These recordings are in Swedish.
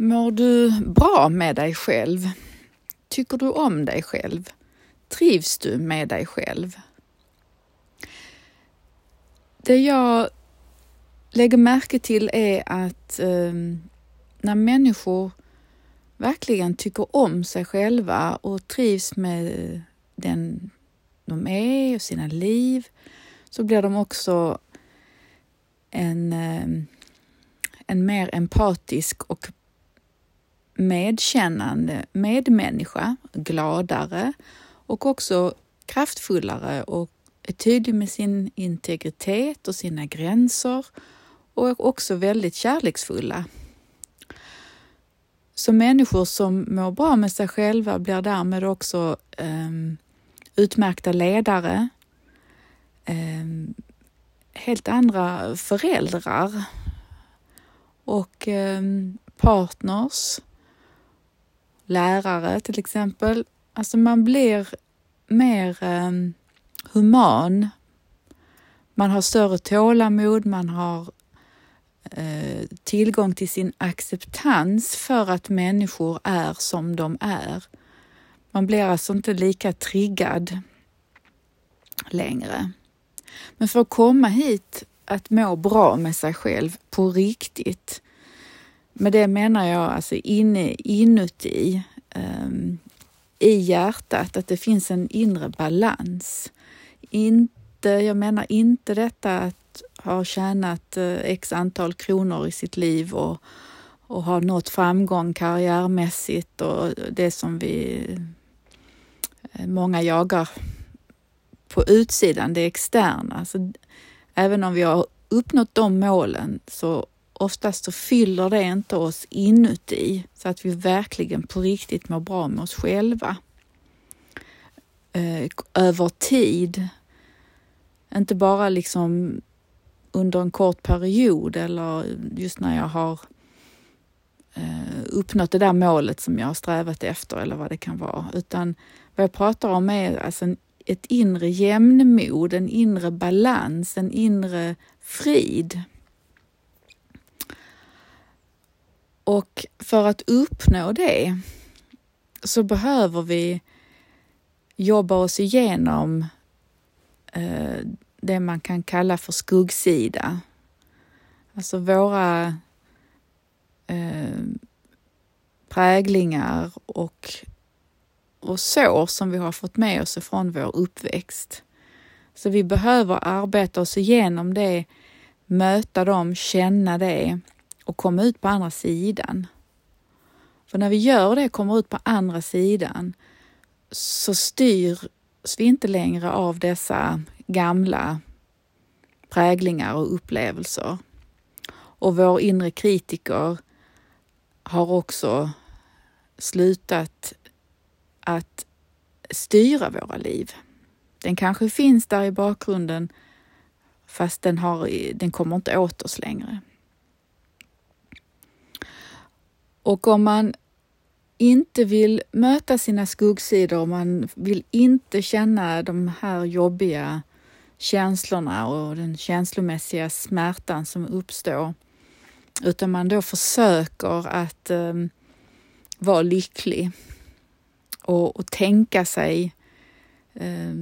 Mår du bra med dig själv? Tycker du om dig själv? Trivs du med dig själv? Det jag lägger märke till är att eh, när människor verkligen tycker om sig själva och trivs med den de är och sina liv så blir de också en, ehm, en mer empatisk och medkännande medmänniska, gladare och också kraftfullare och är tydlig med sin integritet och sina gränser och är också väldigt kärleksfulla. Så människor som mår bra med sig själva blir därmed också um, utmärkta ledare, um, helt andra föräldrar och um, partners, lärare till exempel. Alltså man blir mer ehm, human. Man har större tålamod, man har eh, tillgång till sin acceptans för att människor är som de är. Man blir alltså inte lika triggad längre. Men för att komma hit att må bra med sig själv på riktigt. Med det menar jag alltså inne, inuti, um, i hjärtat, att det finns en inre balans. Inte, jag menar inte detta att ha tjänat eh, x antal kronor i sitt liv och, och ha nått framgång karriärmässigt och det som vi eh, många jagar på utsidan, det externa. Så även om vi har uppnått de målen så oftast så fyller det inte oss inuti så att vi verkligen på riktigt mår bra med oss själva. Eh, över tid. Inte bara liksom under en kort period eller just när jag har eh, uppnått det där målet som jag har strävat efter eller vad det kan vara. Utan vad jag pratar om är alltså en, ett inre jämnmod, en inre balans, en inre frid. Och för att uppnå det så behöver vi jobba oss igenom eh, det man kan kalla för skuggsida. Alltså våra eh, präglingar och, och sår som vi har fått med oss från vår uppväxt. Så vi behöver arbeta oss igenom det, möta dem, känna det och komma ut på andra sidan. För när vi gör det, kommer ut på andra sidan, så styrs vi inte längre av dessa gamla präglingar och upplevelser. Och vår inre kritiker har också slutat att styra våra liv. Den kanske finns där i bakgrunden fast den, har, den kommer inte åt oss längre. Och om man inte vill möta sina skuggsidor, man vill inte känna de här jobbiga känslorna och den känslomässiga smärtan som uppstår, utan man då försöker att eh, vara lycklig och, och tänka sig eh,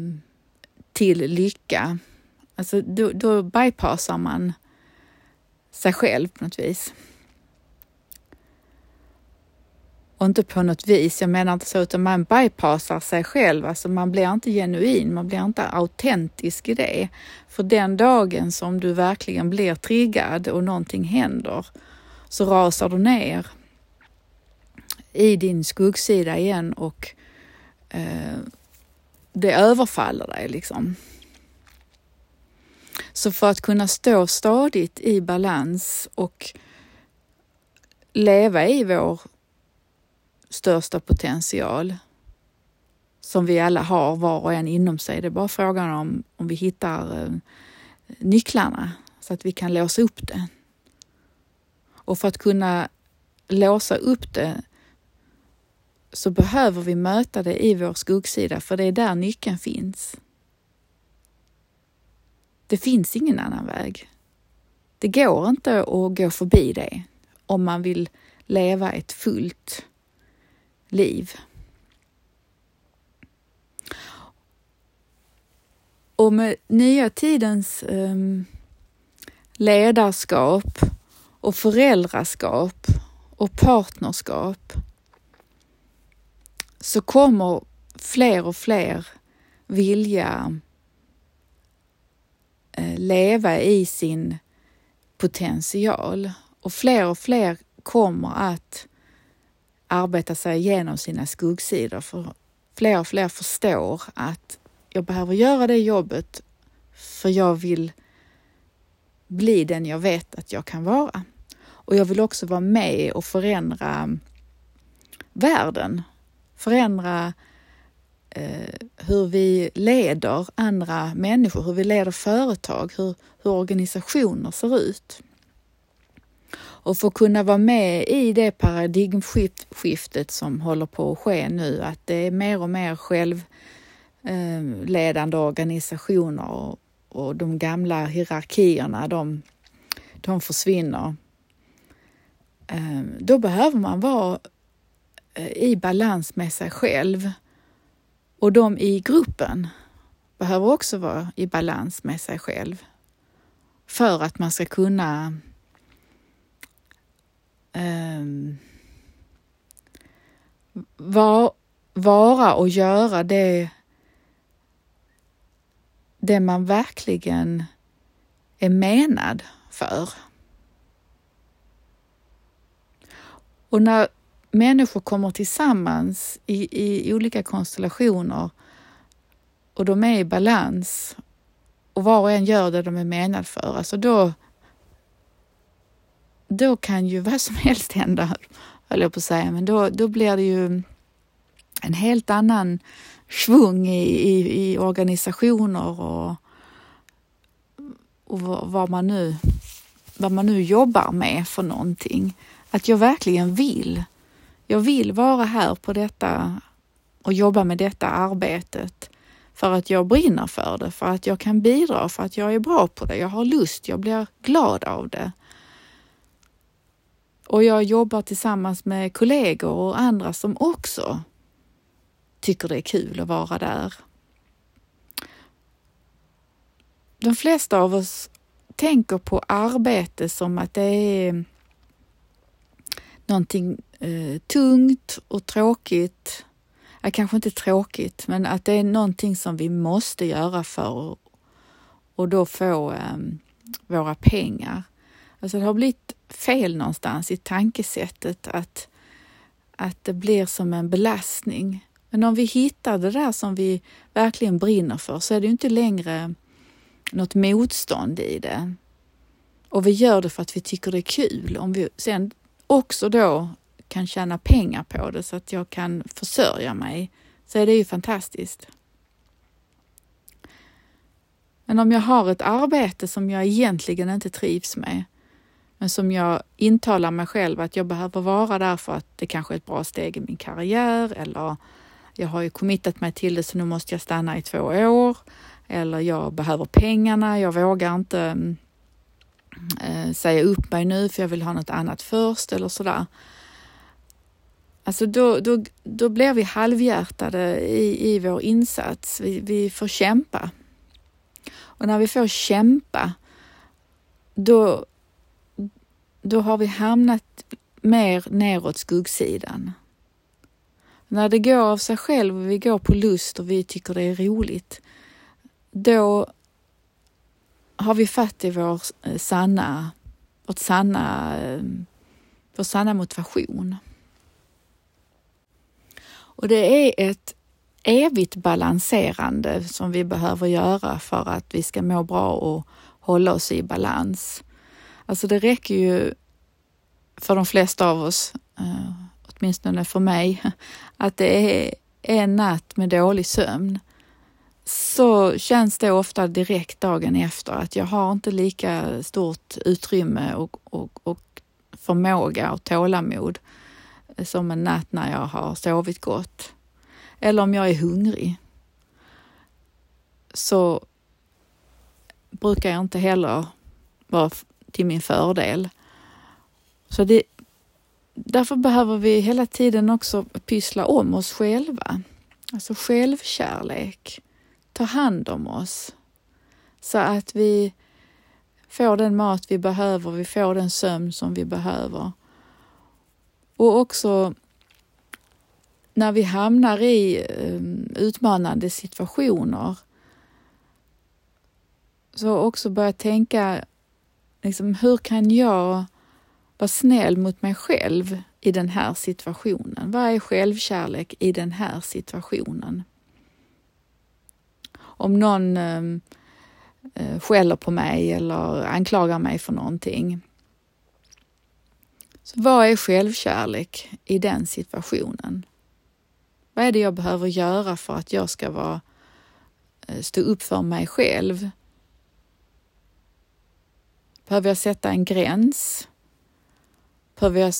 till lycka. Alltså då, då bypassar man sig själv på något vis. Och inte på något vis, jag menar inte så, utan man bypassar sig själv. Alltså man blir inte genuin, man blir inte autentisk i det. För den dagen som du verkligen blir triggad och någonting händer så rasar du ner i din skuggsida igen och eh, det överfaller dig liksom. Så för att kunna stå stadigt i balans och leva i vår största potential som vi alla har var och en inom sig. Det är bara frågan om, om vi hittar eh, nycklarna så att vi kan låsa upp det. Och för att kunna låsa upp det så behöver vi möta det i vår skuggsida för det är där nyckeln finns. Det finns ingen annan väg. Det går inte att gå förbi det. om man vill leva ett fullt liv. Och med nya tidens um, ledarskap och föräldraskap och partnerskap så kommer fler och fler vilja eh, leva i sin potential och fler och fler kommer att arbeta sig igenom sina skuggsidor för fler och fler förstår att jag behöver göra det jobbet för jag vill bli den jag vet att jag kan vara. Och jag vill också vara med och förändra världen, förändra eh, hur vi leder andra människor, hur vi leder företag, hur, hur organisationer ser ut. Och för att kunna vara med i det paradigmskiftet som håller på att ske nu, att det är mer och mer självledande eh, organisationer och, och de gamla hierarkierna, de, de försvinner. Eh, då behöver man vara eh, i balans med sig själv och de i gruppen behöver också vara i balans med sig själv för att man ska kunna Ehm, um, var, vara och göra det, det man verkligen är menad för. Och när människor kommer tillsammans i, i olika konstellationer och de är i balans och var och en gör det de är menad för, alltså då, då kan ju vad som helst hända, höll jag på att säga, men då, då blir det ju en helt annan svung i, i, i organisationer och, och vad man, nu, vad man nu jobbar med för någonting. Att jag verkligen vill. Jag vill vara här på detta och jobba med detta arbetet för att jag brinner för det, för att jag kan bidra, för att jag är bra på det. Jag har lust, jag blir glad av det. Och jag jobbar tillsammans med kollegor och andra som också tycker det är kul att vara där. De flesta av oss tänker på arbete som att det är någonting eh, tungt och tråkigt. Ja, kanske inte tråkigt, men att det är någonting som vi måste göra för och då få eh, våra pengar. Alltså det har blivit fel någonstans i tankesättet att, att det blir som en belastning. Men om vi hittar det där som vi verkligen brinner för så är det ju inte längre något motstånd i det. Och vi gör det för att vi tycker det är kul. Om vi sen också då kan tjäna pengar på det så att jag kan försörja mig, så är det ju fantastiskt. Men om jag har ett arbete som jag egentligen inte trivs med, men som jag intalar mig själv att jag behöver vara där för att det kanske är ett bra steg i min karriär eller jag har ju committat mig till det så nu måste jag stanna i två år eller jag behöver pengarna, jag vågar inte äh, säga upp mig nu för jag vill ha något annat först eller sådär. Alltså då, då, då blir vi halvhjärtade i, i vår insats. Vi, vi får kämpa. Och när vi får kämpa, då, då har vi hamnat mer neråt skuggsidan. När det går av sig själv och vi går på lust och vi tycker det är roligt, då har vi fatt i vår eh, sanna, vårt sanna, eh, vår sanna motivation. Och det är ett evigt balanserande som vi behöver göra för att vi ska må bra och hålla oss i balans. Alltså det räcker ju för de flesta av oss, eh, åtminstone för mig, att det är en natt med dålig sömn så känns det ofta direkt dagen efter att jag har inte lika stort utrymme och, och, och förmåga och tålamod eh, som en natt när jag har sovit gott. Eller om jag är hungrig så brukar jag inte heller vara till min fördel. Så det, därför behöver vi hela tiden också pyssla om oss själva. Alltså självkärlek. Ta hand om oss så att vi får den mat vi behöver, vi får den sömn som vi behöver. Och också när vi hamnar i ehm, utmanande situationer så också börja tänka, liksom, hur kan jag vara snäll mot mig själv i den här situationen? Vad är självkärlek i den här situationen? Om någon ehm, eh, skäller på mig eller anklagar mig för någonting. Så vad är självkärlek i den situationen? Vad är det jag behöver göra för att jag ska vara, eh, stå upp för mig själv? Behöver jag sätta en gräns? Behöver jag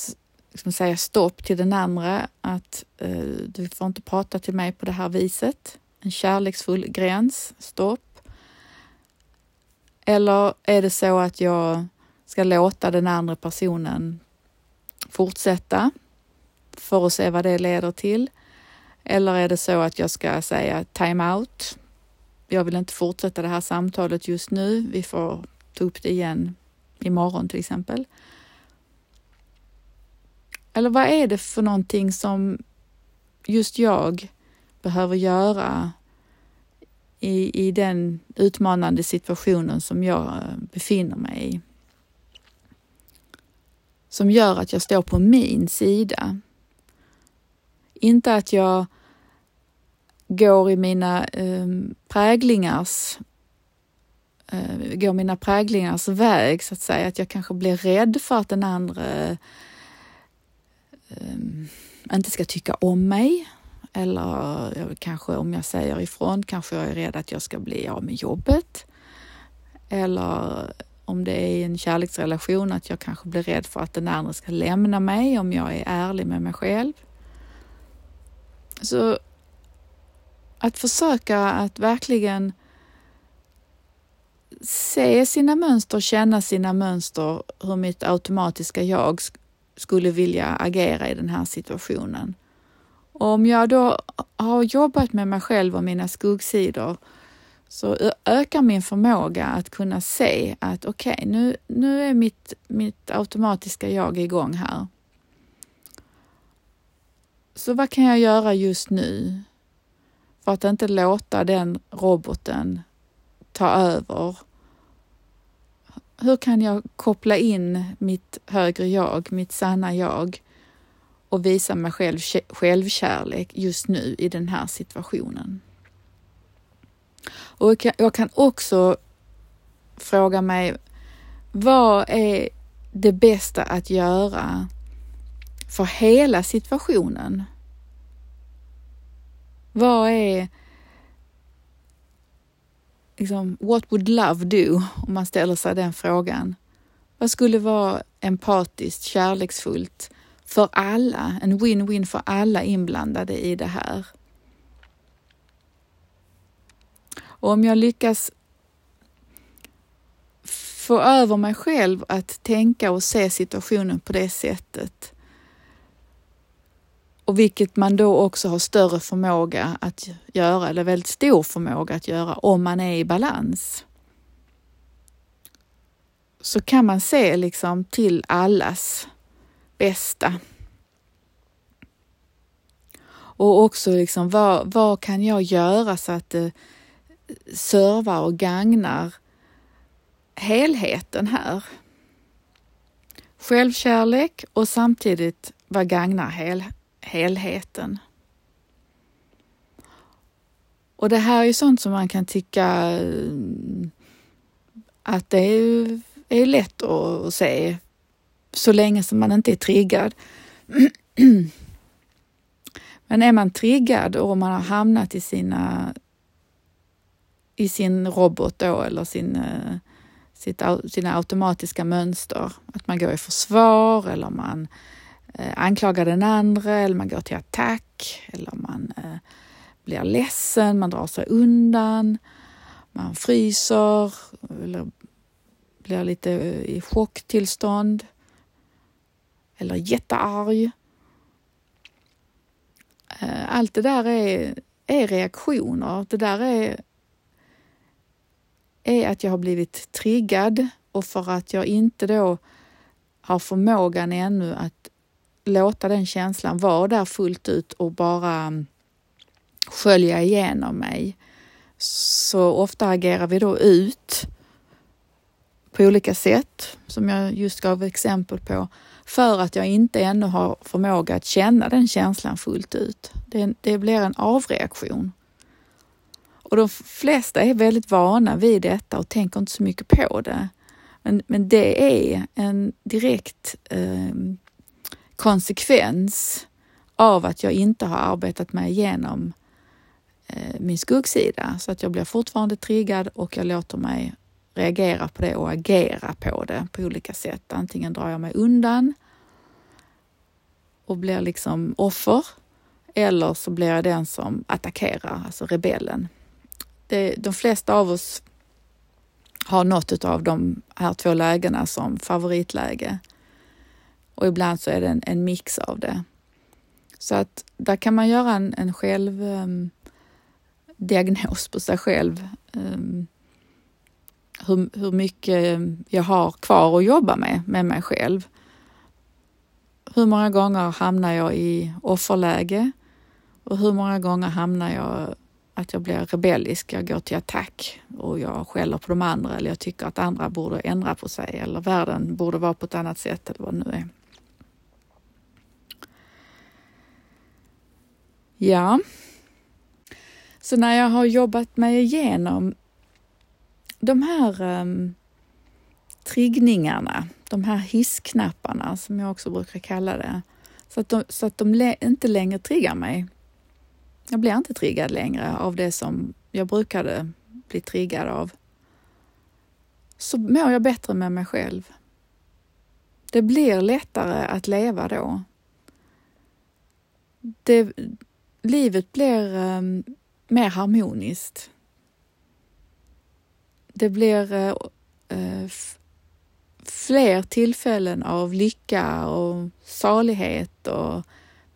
liksom säga stopp till den andra att eh, du får inte prata till mig på det här viset? En kärleksfull gräns, stopp. Eller är det så att jag ska låta den andra personen fortsätta för att se vad det leder till? Eller är det så att jag ska säga time out? Jag vill inte fortsätta det här samtalet just nu. Vi får ta upp det igen imorgon till exempel. Eller vad är det för någonting som just jag behöver göra i, i den utmanande situationen som jag eh, befinner mig i. Som gör att jag står på min sida. Inte att jag går i mina eh, präglingars eh, går mina präglingars väg så att säga, att jag kanske blir rädd för att den andra eh, inte ska tycka om mig eller kanske om jag säger ifrån kanske jag är rädd att jag ska bli av med jobbet. Eller om det är en kärleksrelation att jag kanske blir rädd för att den andra ska lämna mig om jag är ärlig med mig själv. Så att försöka att verkligen se sina mönster, känna sina mönster, hur mitt automatiska jag skulle vilja agera i den här situationen. Om jag då har jobbat med mig själv och mina skuggsidor så ökar min förmåga att kunna se att okej, okay, nu, nu är mitt, mitt automatiska jag igång här. Så vad kan jag göra just nu för att inte låta den roboten ta över? Hur kan jag koppla in mitt högre jag, mitt sanna jag och visa mig själv självkärlek just nu i den här situationen. Och jag kan också fråga mig, vad är det bästa att göra för hela situationen? Vad är liksom, what would love do? Om man ställer sig den frågan. Vad skulle vara empatiskt, kärleksfullt för alla, en win-win för alla inblandade i det här. Och om jag lyckas få över mig själv att tänka och se situationen på det sättet och vilket man då också har större förmåga att göra, eller väldigt stor förmåga att göra om man är i balans. Så kan man se liksom till allas bästa. Och också liksom vad, vad kan jag göra så att det servar och gagnar helheten här? Självkärlek och samtidigt vad gagnar hel, helheten? Och det här är ju sånt som man kan tycka eh, att det är, är lätt att se så länge som man inte är triggad. Men är man triggad och man har hamnat i sina i sin robot då eller sin, eh, sitt, sina automatiska mönster, att man går i försvar eller man eh, Eh, anklagar den andra eller man går till attack eller man eh, blir ledsen, man drar sig undan, man fryser eller blir lite eh, i chocktillstånd eller jättearg. Allt det där är, är reaktioner. Det där är, är att jag har blivit triggad och för att jag inte då har förmågan ännu att låta den känslan vara där fullt ut och bara mm, skölja igenom mig. Så ofta agerar vi då ut på olika sätt, som jag just gav exempel på, för att jag inte ännu har förmåga att känna den känslan fullt ut. Det, det blir en avreaktion. Och de flesta är väldigt vana vid detta och tänker inte så mycket på det. Men, men det är en direkt eh, konsekvens av att jag inte har arbetat mig igenom eh, min skuggsida så att jag blir fortfarande triggad och jag låter mig reagera på det och agera på det på olika sätt. Antingen drar jag mig undan och blir liksom offer eller så blir jag den som attackerar, alltså rebellen. Det, de flesta av oss har något av de här två lägena som favoritläge. Och ibland så är det en, en mix av det. Så att där kan man göra en, en själv um, diagnos på sig själv. Um, hur, hur mycket jag har kvar att jobba med, med mig själv. Hur många gånger hamnar jag i offerläge och hur många gånger hamnar jag att jag blir rebellisk, jag går till attack och jag skäller på de andra eller jag tycker att andra borde ändra på sig eller världen borde vara på ett annat sätt eller vad det nu är. Ja, så när jag har jobbat mig igenom de här um, triggningarna, de här hissknapparna som jag också brukar kalla det, så att de, så att de inte längre triggar mig. Jag blir inte triggad längre av det som jag brukade bli triggad av. Så mår jag bättre med mig själv. Det blir lättare att leva då. Det, livet blir um, mer harmoniskt. Det blir uh, fler tillfällen av lycka och salighet och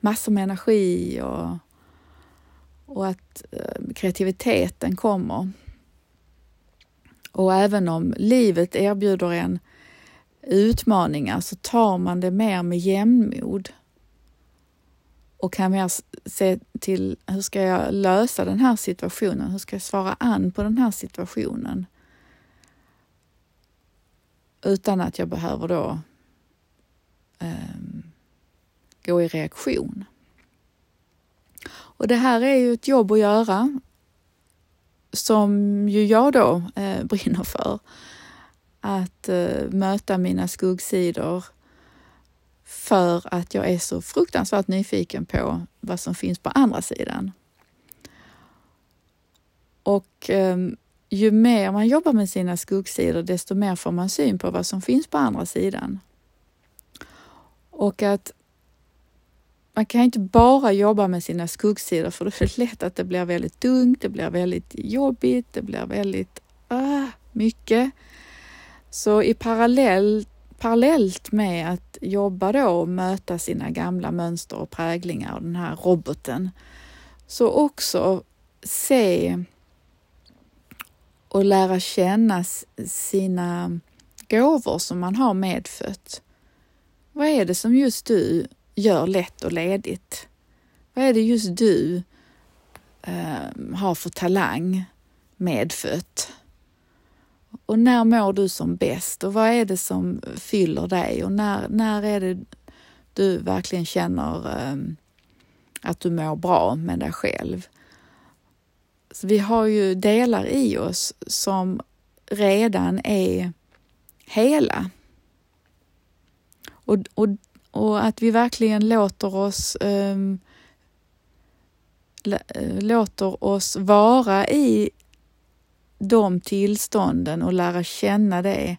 massor med energi och, och att uh, kreativiteten kommer. Och även om livet erbjuder en utmaningar så tar man det mer med jämnmod och kan mer se till hur ska jag lösa den här situationen? Hur ska jag svara an på den här situationen? Utan att jag behöver då um, gå i reaktion. Och det här är ju ett jobb att göra som ju jag då eh, brinner för. Att eh, möta mina skuggsidor för att jag är så fruktansvärt nyfiken på vad som finns på andra sidan. Och eh, ju mer man jobbar med sina skuggsidor, desto mer får man syn på vad som finns på andra sidan. Och att man kan inte bara jobba med sina skuggsidor för då är det lätt att det blir väldigt tungt, det blir väldigt jobbigt, det blir väldigt uh, mycket. Så i parallell parallellt med att jobba då och möta sina gamla mönster och präglingar och den här roboten, så också se och lära känna sina gåvor som man har medfött. Vad är det som just du gör lätt och ledigt? Vad är det just du eh, har för talang medfött? Och när mår du som bäst och vad är det som fyller dig och när, när är det du verkligen känner um, att du mår bra med dig själv? Så vi har ju delar i oss som redan är hela. Och, och, och att vi verkligen låter oss um, låter oss vara i de tillstånden och lära känna det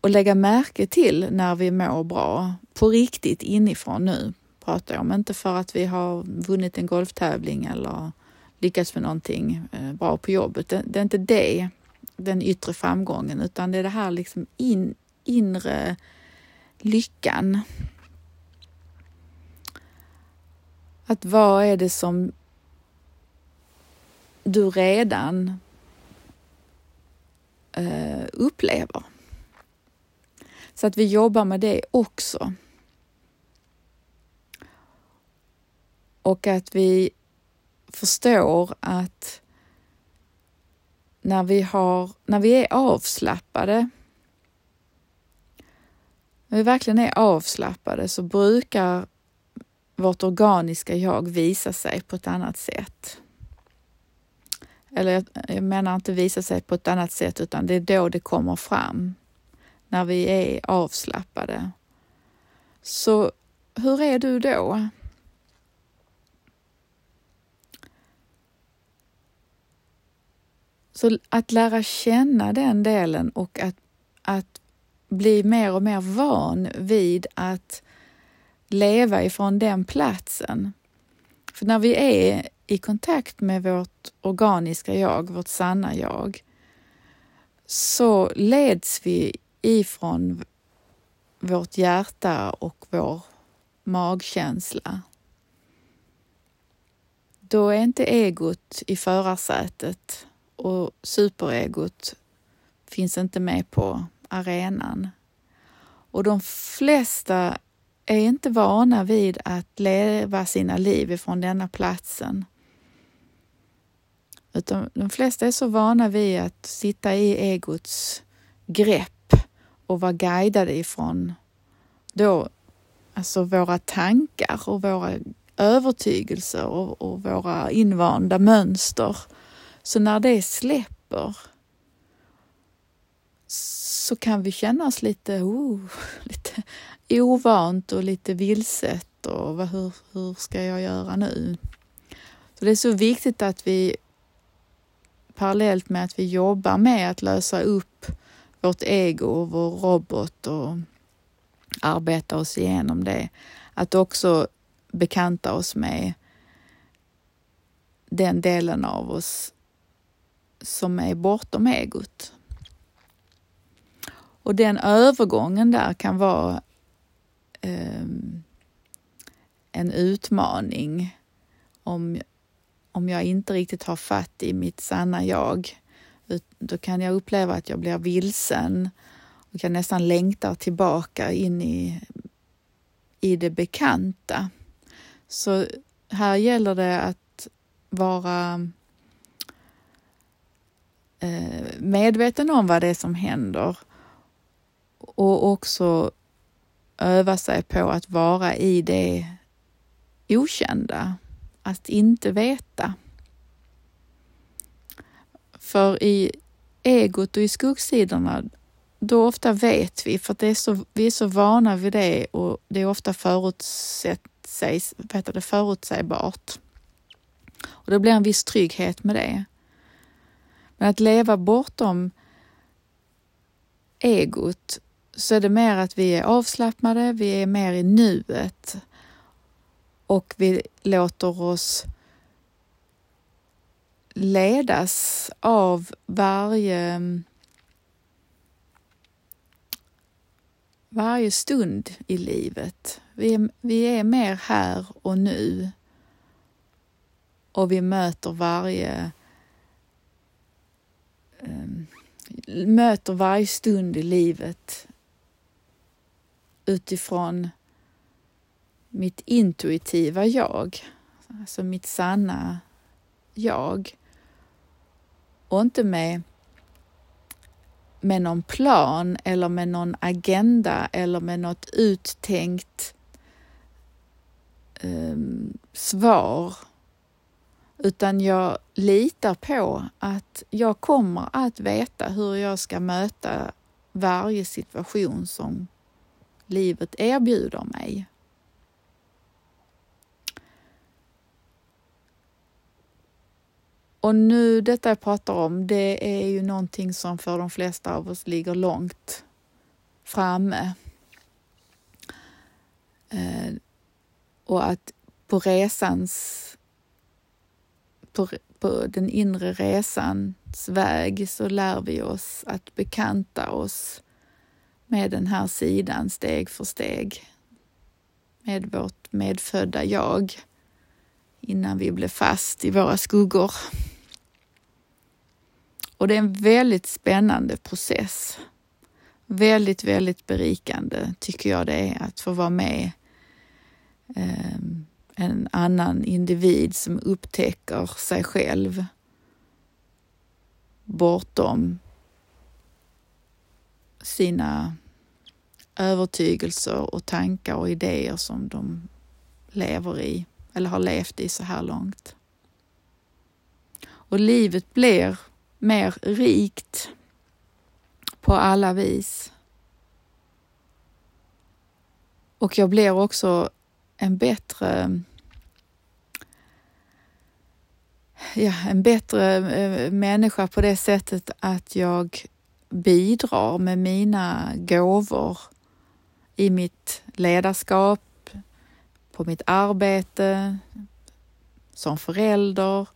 och lägga märke till när vi mår bra, på riktigt inifrån nu pratar jag om, inte för att vi har vunnit en golftävling eller lyckats med någonting eh, bra på jobbet. Det, det är inte det, den yttre framgången, utan det är det här liksom in, inre lyckan. Att vad är det som du redan eh, upplever? Så att vi jobbar med det också. Och att vi förstår att när vi, har, när vi är avslappnade, när vi verkligen är avslappnade så brukar vårt organiska jag visa sig på ett annat sätt. Eller jag, jag menar inte visa sig på ett annat sätt utan det är då det kommer fram. När vi är avslappnade. Så hur är du då? Så att lära känna den delen och att, att bli mer och mer van vid att leva ifrån den platsen. För när vi är i kontakt med vårt organiska jag, vårt sanna jag, så leds vi ifrån vårt hjärta och vår magkänsla. Då är inte egot i förarsätet och superegot finns inte med på arenan. Och de flesta är inte vana vid att leva sina liv ifrån denna platsen. Utan de flesta är så vana vid att sitta i egots grepp och vara guidade ifrån då, alltså våra tankar och våra övertygelser och, och våra invanda mönster. Så när det släpper så kan vi känna oss lite, oh, lite ovant och lite vilset och vad, hur, hur ska jag göra nu? Så Det är så viktigt att vi parallellt med att vi jobbar med att lösa upp vårt ego och vår robot och arbeta oss igenom det, att också bekanta oss med den delen av oss som är bortom egot. Och den övergången där kan vara eh, en utmaning om, om jag inte riktigt har fatt i mitt sanna jag. Då kan jag uppleva att jag blir vilsen och jag nästan längtar tillbaka in i, i det bekanta. Så här gäller det att vara eh, medveten om vad det är som händer och också öva sig på att vara i det okända, att inte veta. För i egot och i skuggsidorna, då ofta vet vi, för det är så, vi är så vana vid det och det är ofta förutsägs, det, förutsägbart. Och det blir en viss trygghet med det. Men att leva bortom egot så är det mer att vi är avslappnade, vi är mer i nuet och vi låter oss ledas av varje varje stund i livet. Vi är, vi är mer här och nu och vi möter varje um, möter varje stund i livet utifrån mitt intuitiva jag, alltså mitt sanna jag. Och inte med, med någon plan eller med någon agenda eller med något uttänkt um, svar. Utan jag litar på att jag kommer att veta hur jag ska möta varje situation som livet erbjuder mig. Och nu, detta jag pratar om, det är ju någonting som för de flesta av oss ligger långt framme. Eh, och att på resans, på, på den inre resans väg så lär vi oss att bekanta oss med den här sidan steg för steg. Med vårt medfödda jag innan vi blev fast i våra skuggor. Och det är en väldigt spännande process. Väldigt, väldigt berikande tycker jag det är att få vara med eh, en annan individ som upptäcker sig själv bortom sina övertygelser och tankar och idéer som de lever i eller har levt i så här långt. Och livet blir mer rikt på alla vis. Och jag blir också en bättre ja, en bättre eh, människa på det sättet att jag bidrar med mina gåvor i mitt ledarskap, på mitt arbete, som förälder,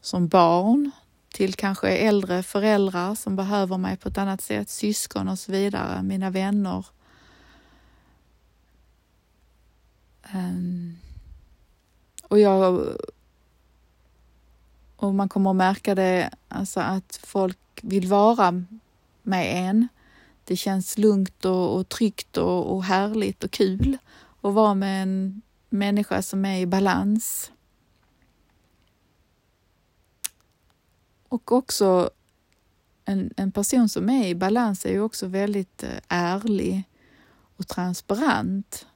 som barn till kanske äldre föräldrar som behöver mig på ett annat sätt, syskon och så vidare, mina vänner. Ehm, och jag och man kommer att märka det, alltså att folk vill vara med en. Det känns lugnt och, och tryggt och, och härligt och kul att vara med en människa som är i balans. Och också en, en person som är i balans är ju också väldigt eh, ärlig och transparent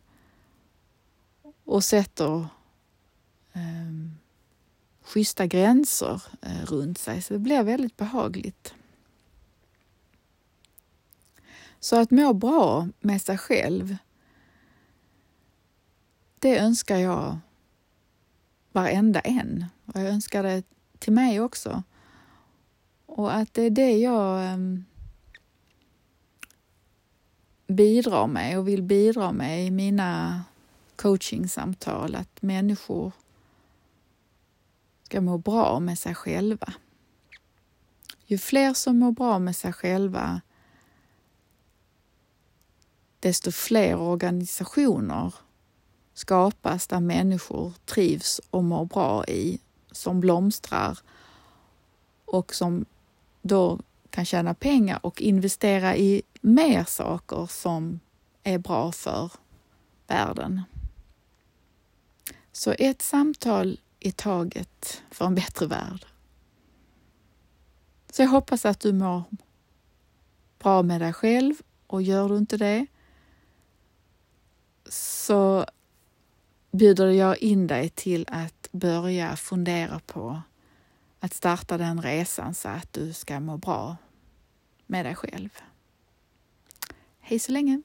och sätter eh, schyssta gränser eh, runt sig, så det blir väldigt behagligt. Så att må bra med sig själv, det önskar jag varenda en. Och jag önskar det till mig också. Och att det är det jag um, bidrar med och vill bidra med i mina coachingsamtal, att människor ska må bra med sig själva. Ju fler som mår bra med sig själva, desto fler organisationer skapas där människor trivs och mår bra i, som blomstrar och som då kan tjäna pengar och investera i mer saker som är bra för världen. Så ett samtal i taget för en bättre värld. Så jag hoppas att du mår bra med dig själv och gör du inte det så bjuder jag in dig till att börja fundera på att starta den resan så att du ska må bra med dig själv. Hej så länge!